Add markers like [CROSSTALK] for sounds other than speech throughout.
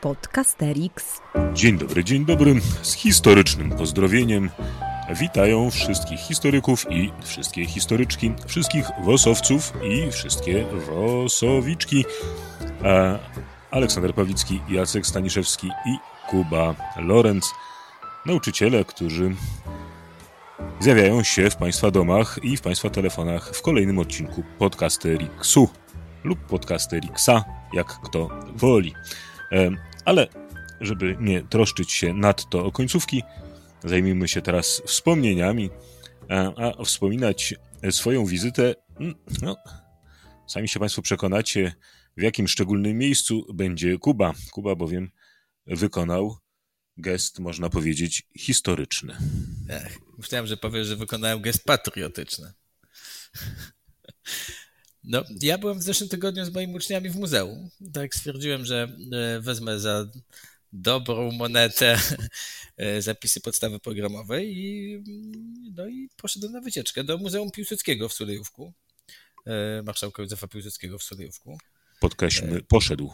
Podcasterix. Dzień dobry, dzień dobry. Z historycznym pozdrowieniem witają wszystkich historyków i wszystkie historyczki, wszystkich wosowców i wszystkie wosowiczki. E, Aleksander Pawlicki, Jacek Staniszewski i Kuba Lorenz. Nauczyciele, którzy zjawiają się w Państwa domach i w Państwa telefonach w kolejnym odcinku Podcasterixu lub Podcasterixa, jak kto woli. Ale żeby nie troszczyć się nadto o końcówki, zajmijmy się teraz wspomnieniami, a, a wspominać swoją wizytę, mm, no, sami się Państwo przekonacie, w jakim szczególnym miejscu będzie Kuba. Kuba bowiem wykonał gest, można powiedzieć, historyczny. Ech, myślałem, że powiesz, że wykonałem gest patriotyczny. [LAUGHS] No, ja byłem w zeszłym tygodniu z moimi uczniami w muzeum. Tak stwierdziłem, że e, wezmę za dobrą monetę e, zapisy podstawy programowej i, no i poszedłem na wycieczkę do Muzeum Piłsudskiego w Sulejówku. E, marszałka Józefa Piłsudskiego w Sulejówku. Podkreślmy, poszedł.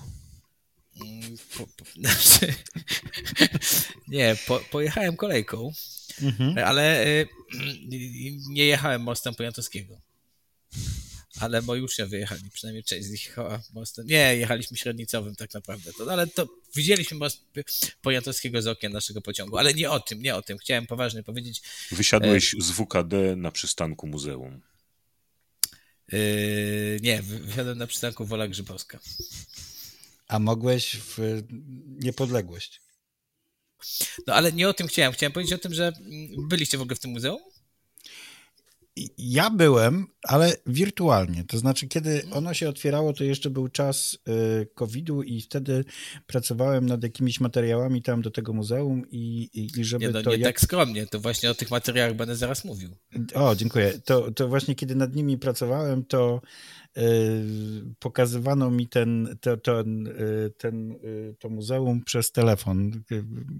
Mm, po, po, [LAUGHS] znaczy, nie, po, pojechałem kolejką, mhm. ale [CLEARS THROAT] nie jechałem mostem Poniatowskiego ale uczniowie wyjechali, przynajmniej część z nich mostem. Nie, jechaliśmy średnicowym tak naprawdę. To, ale to widzieliśmy most Poniatowskiego z okien naszego pociągu, ale nie o tym, nie o tym. Chciałem poważnie powiedzieć. Wysiadłeś e... z WKD na przystanku muzeum. Yy, nie, wysiadłem na przystanku Wola Grzybowska. A mogłeś w niepodległość. No ale nie o tym chciałem. Chciałem powiedzieć o tym, że byliście w ogóle w tym muzeum? Ja byłem, ale wirtualnie. To znaczy, kiedy ono się otwierało, to jeszcze był czas y, COVID-u i wtedy pracowałem nad jakimiś materiałami tam do tego muzeum i, i, i żeby nie, no, to... Nie jak... tak skromnie, to właśnie o tych materiałach będę zaraz mówił. O, dziękuję. To, to właśnie kiedy nad nimi pracowałem, to pokazywano mi ten, to, ten, y, ten, y, to muzeum przez telefon.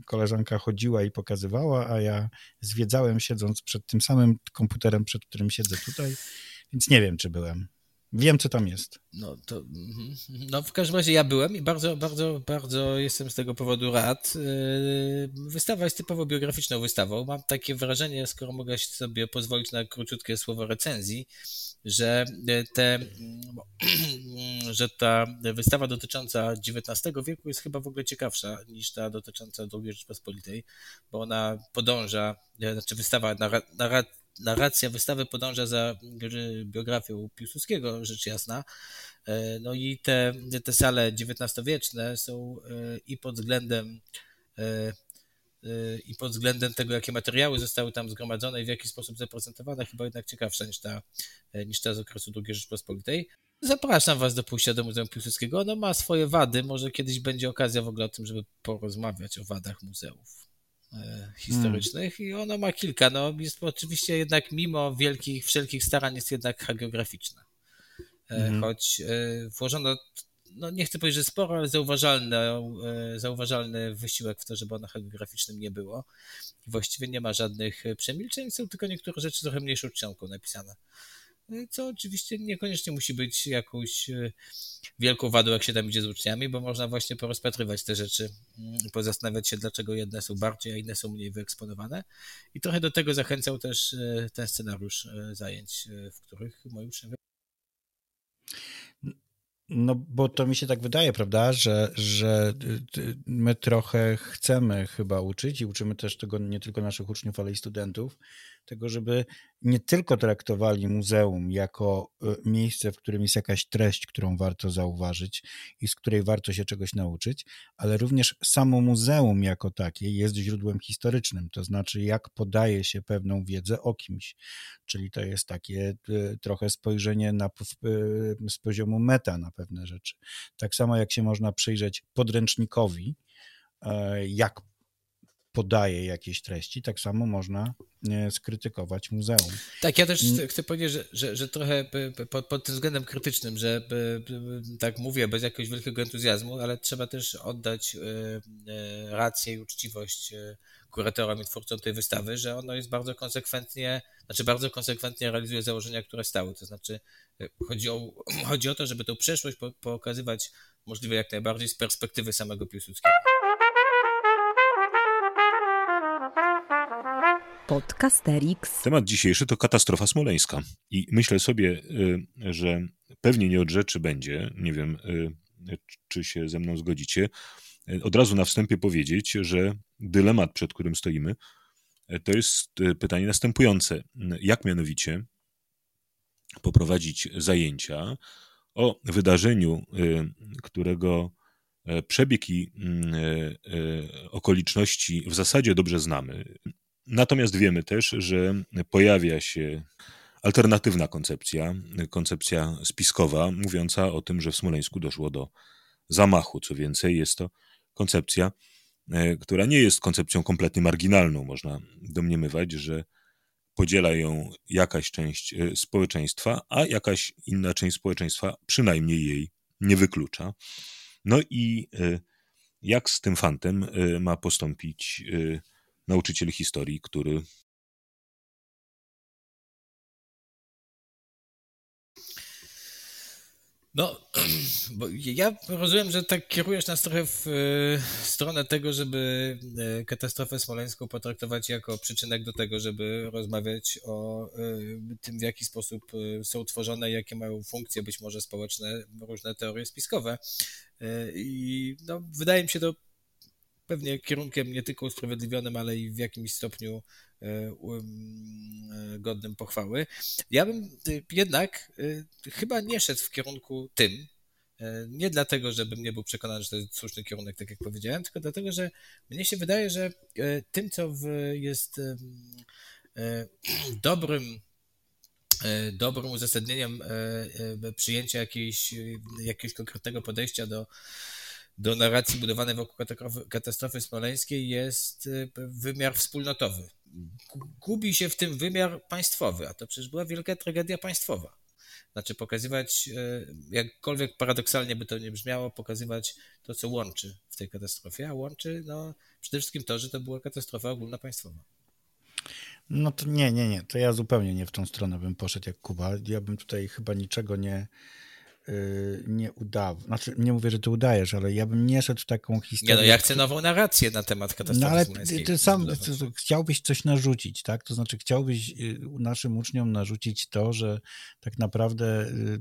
Koleżanka chodziła i pokazywała, a ja zwiedzałem siedząc przed tym samym komputerem, przed którym siedzę tutaj, więc nie wiem, czy byłem. Wiem, co tam jest. No, to, mhm. no w każdym razie ja byłem i bardzo, bardzo, bardzo jestem z tego powodu rad. Wystawa jest typowo biograficzną wystawą. Mam takie wrażenie, skoro mogę sobie pozwolić na króciutkie słowo recenzji, że, te, [CLEARS THROAT] że ta wystawa dotycząca XIX wieku jest chyba w ogóle ciekawsza niż ta dotycząca II Rzeczpospolitej, bo ona podąża, znaczy wystawa, narracja wystawy podąża za biografią Piłsudskiego, rzecz jasna. E, no i te, te sale XIX-wieczne są i pod względem i pod względem tego, jakie materiały zostały tam zgromadzone i w jaki sposób zaprezentowane, chyba jednak ciekawsza niż ta, niż ta z okresu II Rzeczpospolitej. Zapraszam Was do pójścia do Muzeum Piłsudskiego. Ono ma swoje wady. Może kiedyś będzie okazja w ogóle o tym, żeby porozmawiać o wadach muzeów e, historycznych hmm. i ono ma kilka. No, jest oczywiście jednak mimo wielkich, wszelkich starań jest jednak hagiograficzne. Hmm. Choć e, włożono no nie chcę powiedzieć, że sporo, ale zauważalny, e, zauważalny wysiłek w to, żeby ono hagiograficznym nie było. I właściwie nie ma żadnych przemilczeń, są tylko niektóre rzeczy trochę mniejszą czcionką napisane. E, co oczywiście niekoniecznie musi być jakąś e, wielką wadą, jak się tam idzie z uczniami, bo można właśnie porozpatrywać te rzeczy mm, pozastanawiać się, dlaczego jedne są bardziej, a inne są mniej wyeksponowane. I trochę do tego zachęcał też ten scenariusz zajęć, w których moi uczniowie no, bo to mi się tak wydaje, prawda, że, że my trochę chcemy chyba uczyć i uczymy też tego nie tylko naszych uczniów, ale i studentów, tego, żeby nie tylko traktowali muzeum jako y, miejsce, w którym jest jakaś treść, którą warto zauważyć i z której warto się czegoś nauczyć, ale również samo muzeum jako takie jest źródłem historycznym, to znaczy jak podaje się pewną wiedzę o kimś. Czyli to jest takie y, trochę spojrzenie na, y, z poziomu meta na pewne rzeczy. Tak samo jak się można przyjrzeć podręcznikowi, e, jak podaje jakieś treści, tak samo można e, skrytykować muzeum. Tak, ja też chcę, chcę powiedzieć, że, że, że trochę pod, pod, tym względem krytycznym, że tak mówię bez jakiegoś wielkiego entuzjazmu, ale trzeba też oddać e, e, rację i uczciwość kuratorom i twórcom tej wystawy, że ono jest bardzo konsekwentnie znaczy bardzo konsekwentnie realizuje założenia, które stały. To znaczy chodzi o, chodzi o to, żeby tę przeszłość pokazywać możliwe jak najbardziej z perspektywy samego Piłsudskiego. Podcasterix. Temat dzisiejszy to katastrofa smoleńska. I myślę sobie, y, że pewnie nie od rzeczy będzie, nie wiem, y, czy się ze mną zgodzicie, y, od razu na wstępie powiedzieć, że dylemat, przed którym stoimy, to jest pytanie następujące. Jak mianowicie poprowadzić zajęcia o wydarzeniu, którego przebieg i okoliczności w zasadzie dobrze znamy, Natomiast wiemy też, że pojawia się alternatywna koncepcja, koncepcja spiskowa, mówiąca o tym, że w Smoleńsku doszło do zamachu. Co więcej, jest to koncepcja, e, która nie jest koncepcją kompletnie marginalną. Można domniemywać, że podziela ją jakaś część e, społeczeństwa, a jakaś inna część społeczeństwa przynajmniej jej nie wyklucza. No i e, jak z tym fantem ma postąpić nauczyciel historii, który No, [CLEARS THROAT] bo ja rozumiem, że tak kierujesz nas trochę w e, stronę tego, żeby e, katastrofę smoleńską potraktować jako przyczynek do tego, żeby rozmawiać o e, tym, w jaki sposób są tworzone, jakie mają funkcje być może społeczne różne teorie spiskowe. I no, wydaje mi się to pewnie kierunkiem nie tylko usprawiedliwionym, ale i w jakimś stopniu e, e, godnym pochwały. Ja bym e, jednak chyba nie szedł w kierunku tym, nie dlatego, żebym nie był przekonany, że to jest słuszny kierunek, tak jak powiedziałem, tylko dlatego, że mnie się wydaje, że tym, co jest dobrym dobrym uzasadnieniem przyjęcia jakiejś, jakiegoś konkretnego podejścia do do narracji budowanej wokół katastrofy smoleńskiej jest y, wymiar wspólnotowy. Gubi się w tym wymiar państwowy, a to przecież była wielka tragedia państwowa. Znaczy pokazywać, y, jakkolwiek paradoksalnie by to nie brzmiało, pokazywać to, co łączy w tej katastrofie, a łączy no, przede wszystkim to, że to była katastrofa ogólnopaństwowa. No to nie, nie, nie. To ja zupełnie nie w tą stronę bym poszedł jak Kuba. Ja bym tutaj chyba niczego nie, nie udawał. Znaczy, nie mówię, że ty udajesz, ale ja bym nie szedł w taką historię. Nie, no ja chcę nową narrację na temat katastrofy No ale ty, ty sam chciałbyś coś narzucić, tak? To znaczy chciałbyś y, naszym uczniom narzucić to, że tak naprawdę y,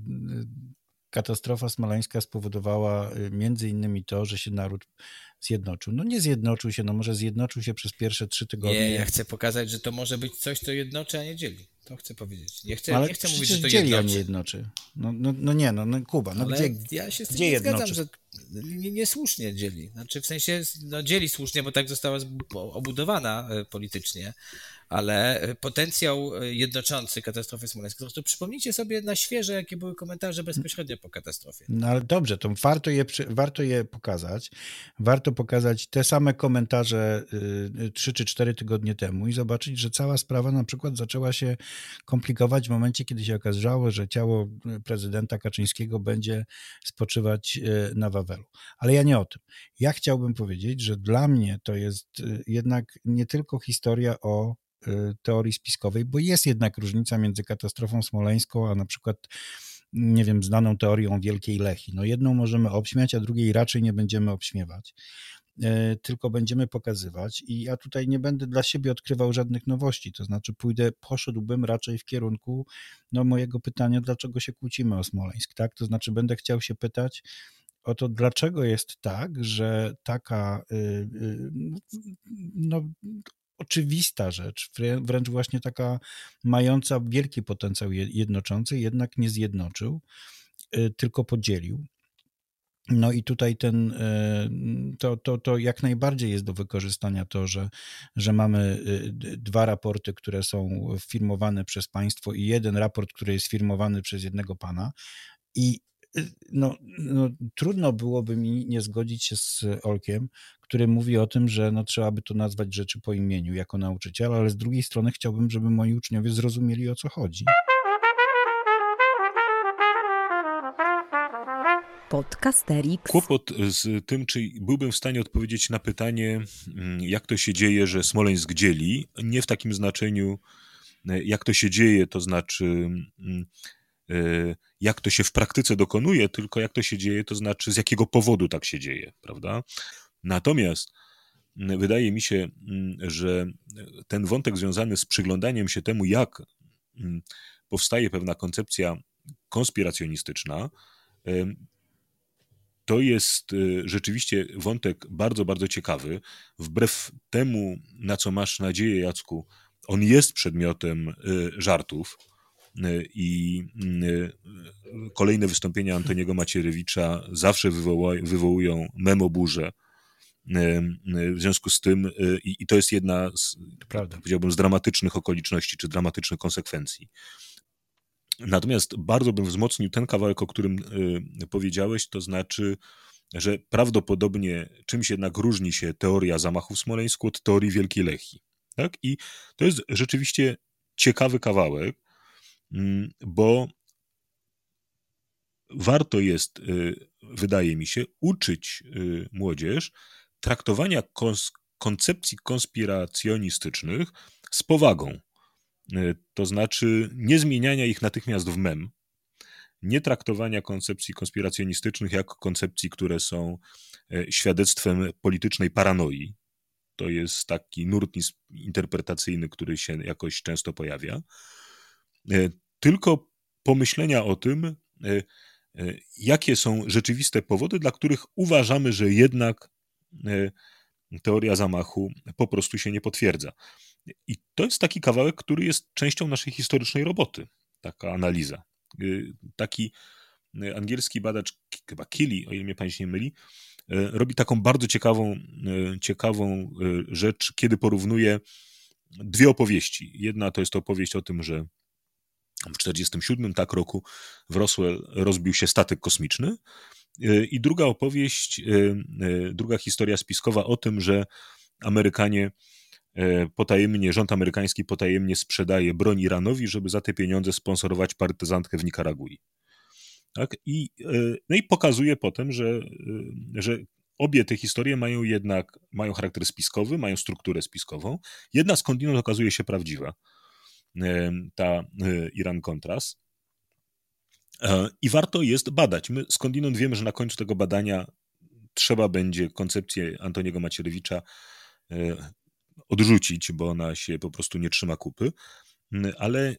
katastrofa smoleńska spowodowała między innymi to, że się naród zjednoczył. No nie zjednoczył się, no może zjednoczył się przez pierwsze trzy tygodnie. Nie, ja chcę pokazać, że to może być coś, co jednoczy, a nie dzieli. To chcę powiedzieć. Nie chcę, ale nie chcę mówić, że to jednoczy. jednoczy. No, no, no nie, no, no Kuba, no ale gdzie Ja się z tym nie jednoczy? zgadzam, że niesłusznie dzieli. Znaczy w sensie, no dzieli słusznie, bo tak została obudowana e, politycznie, ale potencjał e, jednoczący katastrofy smoleńskiej, to przypomnijcie sobie na świeże, jakie były komentarze bezpośrednio po katastrofie. No ale dobrze, to warto je, warto je pokazać. Warto pokazać te same komentarze y, trzy czy cztery tygodnie temu i zobaczyć, że cała sprawa na przykład zaczęła się komplikować w momencie, kiedy się okazało, że ciało prezydenta Kaczyńskiego będzie spoczywać y, na Wawelu. Ale ja nie o tym. Ja chciałbym powiedzieć, że dla mnie to jest y, jednak nie tylko historia o Y, teorii spiskowej, bo jest jednak różnica między katastrofą smoleńską, a na przykład nie wiem, znaną teorią Wielkiej Lechi. No jedną możemy obśmiać, a drugiej raczej nie będziemy obśmiewać, y, tylko będziemy pokazywać i ja tutaj nie będę dla siebie odkrywał żadnych nowości, to znaczy pójdę, poszedłbym raczej w kierunku no, mojego pytania, dlaczego się kłócimy o Smoleńsk, tak? To znaczy będę chciał się pytać, o to, dlaczego jest tak, że taka y, no, oczywista rzecz, wręcz właśnie taka mająca wielki potencjał jednoczący, jednak nie zjednoczył, y, tylko podzielił. No i tutaj ten, y, to, to, to jak najbardziej jest do wykorzystania to, że, że mamy y, dwa raporty, które są firmowane przez państwo i jeden raport, który jest firmowany przez jednego pana i no, no, trudno byłoby mi nie zgodzić się z Olkiem, który mówi o tym, że no, trzeba by to nazwać rzeczy po imieniu jako nauczyciel, ale z drugiej strony chciałbym, żeby moi uczniowie zrozumieli o co chodzi. Podcasterix. Kłopot z tym, czy byłbym w stanie odpowiedzieć na pytanie, mm, jak to się dzieje, że Smoleńsk dzieli, nie w takim znaczeniu, jak to się dzieje, to znaczy mm, jak to się w praktyce dokonuje, tylko jak to się dzieje, to znaczy z jakiego powodu tak się dzieje, prawda? Natomiast wydaje mi się, że ten wątek związany z przyglądaniem się temu, jak powstaje pewna koncepcja konspiracjonistyczna, to jest y, rzeczywiście wątek bardzo, bardzo ciekawy. Wbrew temu, na co masz nadzieję, Jacku, on jest przedmiotem y, żartów. Y, I kolejne wystąpienia Antoniego Macierewicza zawsze wywoła, wywołują memoburzę. W związku z tym, i, i to jest jedna z, Prawda. powiedziałbym, z dramatycznych okoliczności czy dramatycznych konsekwencji. Natomiast bardzo bym wzmocnił ten kawałek, o którym y, powiedziałeś, to znaczy, że prawdopodobnie czymś jednak różni się teoria zamachu w Smoleńsku od teorii Wielkiej Lechii. Tak? I to jest rzeczywiście ciekawy kawałek, bo warto jest, y, wydaje mi się, uczyć y, młodzież traktowania koncepcji konspiracjonistycznych z powagą. E, to znaczy nie zmieniania ich natychmiast w mem, nie traktowania koncepcji konspiracjonistycznych jako koncepcji, które są e, świadectwem politycznej paranoi. To jest taki nurt interpretacyjny, który się jakoś często pojawia. E, tylko pomyślenia o tym, jakie są rzeczywiste powody, dla których uważamy, że jednak teoria zamachu po prostu się nie potwierdza. I to jest taki kawałek, który jest częścią naszej historycznej roboty, taka analiza. Taki angielski badacz, chyba Killy, o ile mnie pamięć nie myli, robi taką bardzo ciekawą, ciekawą rzecz, kiedy porównuje dwie opowieści. Jedna to jest opowieść o tym, że w 1947 tak roku w Roswell rozbił się statek kosmiczny i druga opowieść, druga historia spiskowa o tym, że Amerykanie E, potajemnie, rząd amerykański potajemnie sprzedaje broń Iranowi, żeby za te pieniądze sponsorować partyzantkę w Nikaragui. Tak? I, e, no i pokazuje potem, że, e, że obie te historie mają jednak mają charakter spiskowy, mają strukturę spiskową. Jedna skądinąd okazuje się prawdziwa, ta Iran-Contras. I warto jest badać. My skądinąd wiemy, że na końcu tego badania trzeba będzie koncepcję Antoniego Macierewicza odrzucić, bo ona się po prostu nie trzyma kupy, ale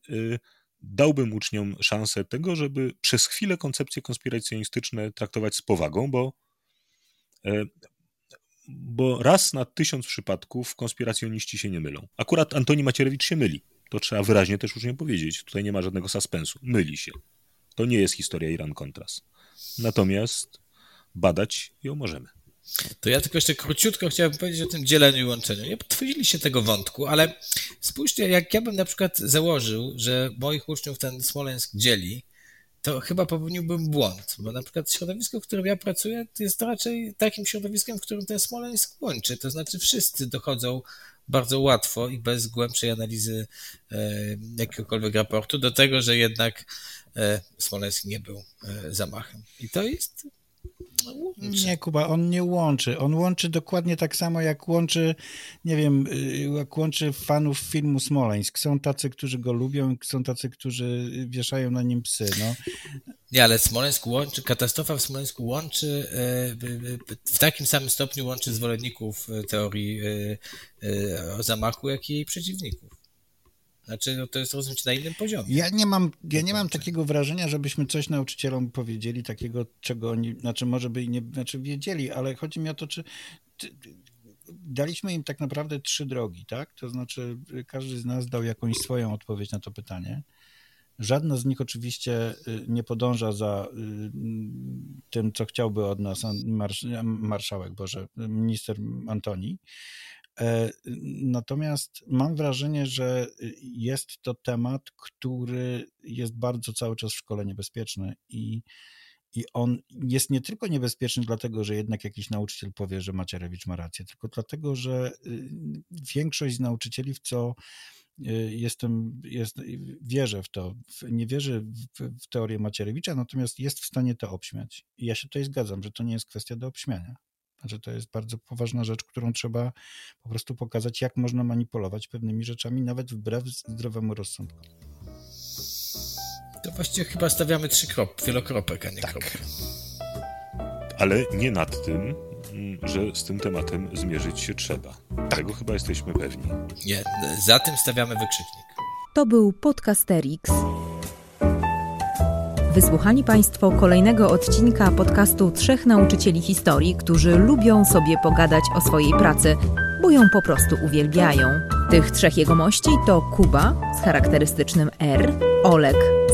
dałbym uczniom szansę tego, żeby przez chwilę koncepcje konspiracjonistyczne traktować z powagą, bo, e, bo raz na tysiąc przypadków konspiracjoniści się nie mylą. Akurat Antoni Macierewicz się myli. To trzeba wyraźnie też uczniom powiedzieć. Tutaj nie ma żadnego suspensu. Myli się. To nie jest historia Iran-Contras. Natomiast badać ją możemy. To ja tylko jeszcze króciutko chciałbym powiedzieć o tym dzieleniu i łączeniu. Nie potwierdziliście tego wątku, ale spójrzcie, jak ja bym na przykład założył, że moich uczniów ten Smoleńsk dzieli, to chyba popełniłbym błąd, bo na przykład środowisko, w którym ja pracuję, jest raczej takim środowiskiem, w którym ten Smoleńsk łączy. To znaczy wszyscy dochodzą bardzo łatwo i bez głębszej analizy e, jakiegokolwiek raportu do tego, że jednak e, Smoleńsk nie był e, zamachem. I to jest nie, Kuba, on nie łączy. On łączy dokładnie tak samo, jak łączy, nie wiem, y, jak łączy fanów filmu Smoleńsk. Są tacy, którzy go lubią, są tacy, którzy wieszają na nim psy. No. Nie, ale Smoleńsk łączy, katastrofa w Smoleńsku łączy, y, w takim samym stopniu łączy zwolenników y, teorii o zamachu, jak i jej przeciwników. Znaczy, no to jest rozumieć na innym poziomie. Ja nie mam, ja nie mam takiego wrażenia, żebyśmy coś nauczycielom powiedzieli, takiego, czego oni, znaczy może by i nie, znaczy wiedzieli, ale chodzi mi o to, czy daliśmy im tak naprawdę trzy drogi, tak? To znaczy, każdy z nas dał jakąś swoją odpowiedź na to pytanie. Żadna z nich oczywiście y, nie podąża za y, tym, co chciałby od nas marszałek, Boże, minister Antoni. E, natomiast mam wrażenie, że jest to temat, który jest bardzo cały czas w szkole niebezpieczny i, i on jest nie tylko niebezpieczny dlatego, że jednak jakiś nauczyciel powie, że Macierewicz ma rację, tylko dlatego, że y, większość z nauczycieli, w co jestem, jest, wierzę w to, nie wierzę w, w teorię Macierewicza, natomiast jest w stanie to obśmiać. I ja się tutaj zgadzam, że to nie jest kwestia do obśmiania. Znaczy, to jest bardzo poważna rzecz, którą trzeba po prostu pokazać, jak można manipulować pewnymi rzeczami, nawet wbrew zdrowemu rozsądkowi. To właściwie chyba stawiamy trzy krop, wielokropek, a nie Tak. kropek. Ale nie nad tym, że z tym tematem zmierzyć się trzeba. Tego chyba jesteśmy pewni. Nie, za tym stawiamy wykrzyknik. To był Podcasterix. Wysłuchali Państwo kolejnego odcinka podcastu Trzech Nauczycieli Historii, którzy lubią sobie pogadać o swojej pracy, bo ją po prostu uwielbiają. Tych trzech jegomości to Kuba z charakterystycznym R, Olek